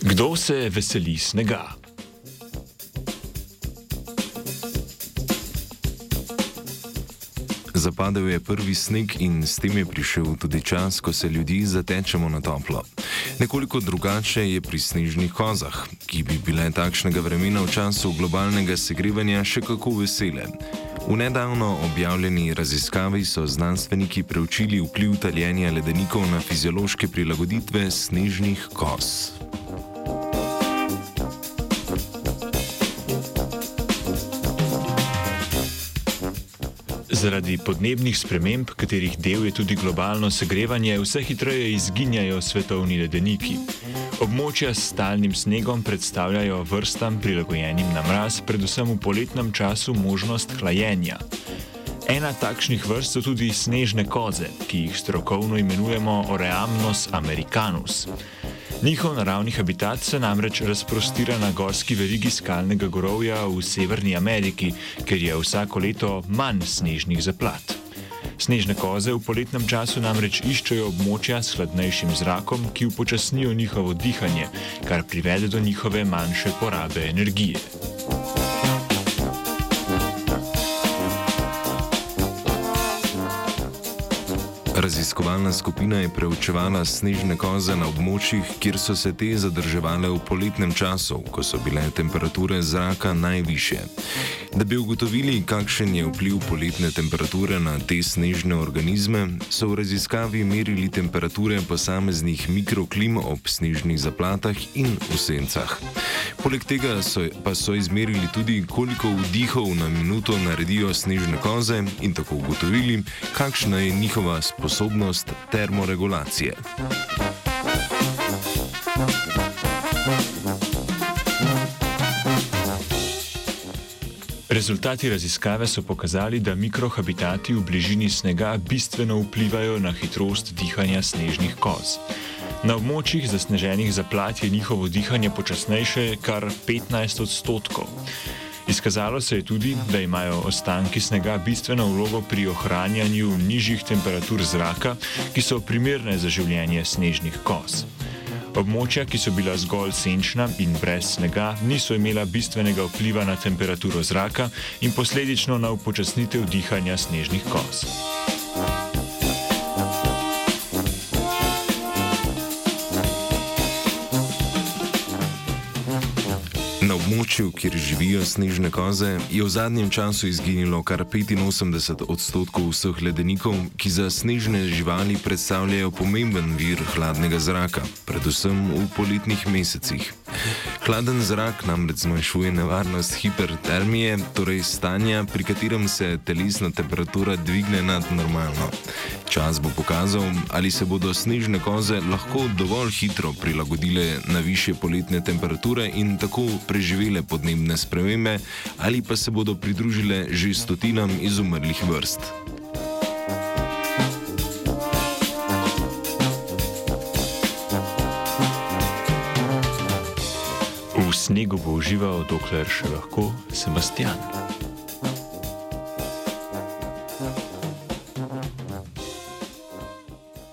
Kdo se veseli snega? Zapadel je prvi sneg in s tem je prišel tudi čas, ko se ljudi zatečemo na toplo. Nekoliko drugače je pri snežnih kozah, ki bi bile takšnega vremena v času globalnega segrevanja še kako vesele. V nedavno objavljeni raziskavi so znanstveniki preučili vpliv taljenja ledenikov na fiziološke prilagoditve snežnih koz. Zaradi podnebnih sprememb, katerih del je tudi globalno segrevanje, vse hitreje izginjajo svetovni ledeniki. Območja s stalnim snegom predstavljajo vrstam prilagojenim na mraz, predvsem v poletnem času možnost hlajenja. Ena takšnih vrst so tudi snežne koze, ki jih strokovno imenujemo Oreamnos americanus. Njihov naravni habitat se namreč razprostira na gorski verigi skalnega gorovja v Severni Ameriki, ker je vsako leto manj snežnih zaplat. Snežne koze v poletnem času namreč iščejo območja s hladnejšim zrakom, ki upočasnijo njihovo dihanje, kar privede do njihove manjše porabe energije. Raziskovalna skupina je preučevala snežne koze na območjih, kjer so se te zadrževale v poletnem času, ko so bile temperature zraka najviše. Da bi ugotovili, kakšen je vpliv poletne temperature na te snežne organizme, so v raziskavi merili temperature posameznih mikroklim ob snežnih zaplatah in v sencah. Poleg tega so, pa so izmerili tudi, koliko vdihov na minuto naredijo snežne koze in tako ugotovili, kakšna je njihova sposobnost termoregulacije. Rezultati raziskave so pokazali, da mikrohabitati v bližini snega bistveno vplivajo na hitrost dihanja snežnih koz. Na območjih zasneženih zaplat je njihovo dihanje počasnejše kar 15 odstotkov. Izkazalo se je tudi, da imajo ostanki snega bistveno vlogo pri ohranjanju nižjih temperatur zraka, ki so primerne za življenje snežnih koz. Območja, ki so bila zgolj senčna in brez snega, niso imela bistvenega vpliva na temperaturo zraka in posledično na upočasnitev dihanja snežnih koz. območju, kjer živijo snežne koze, je v zadnjem času izginilo kar 85 odstotkov vseh ledenikov, ki za snežne živali predstavljajo pomemben vir hladnega zraka, predvsem v poletnih mesecih. Hladen zrak namreč zmanjšuje nevarnost hipertermije, torej stanja, pri katerem se telesna temperatura dvigne nad normalno. Čas bo pokazal, ali se bodo snežne koze lahko dovolj hitro prilagodile na više poletne temperature in tako preživele podnebne spremembe, ali pa se bodo pridružile že stotinam izumrlih vrst. Snegu bo užival, dokler še lahko Sebastian.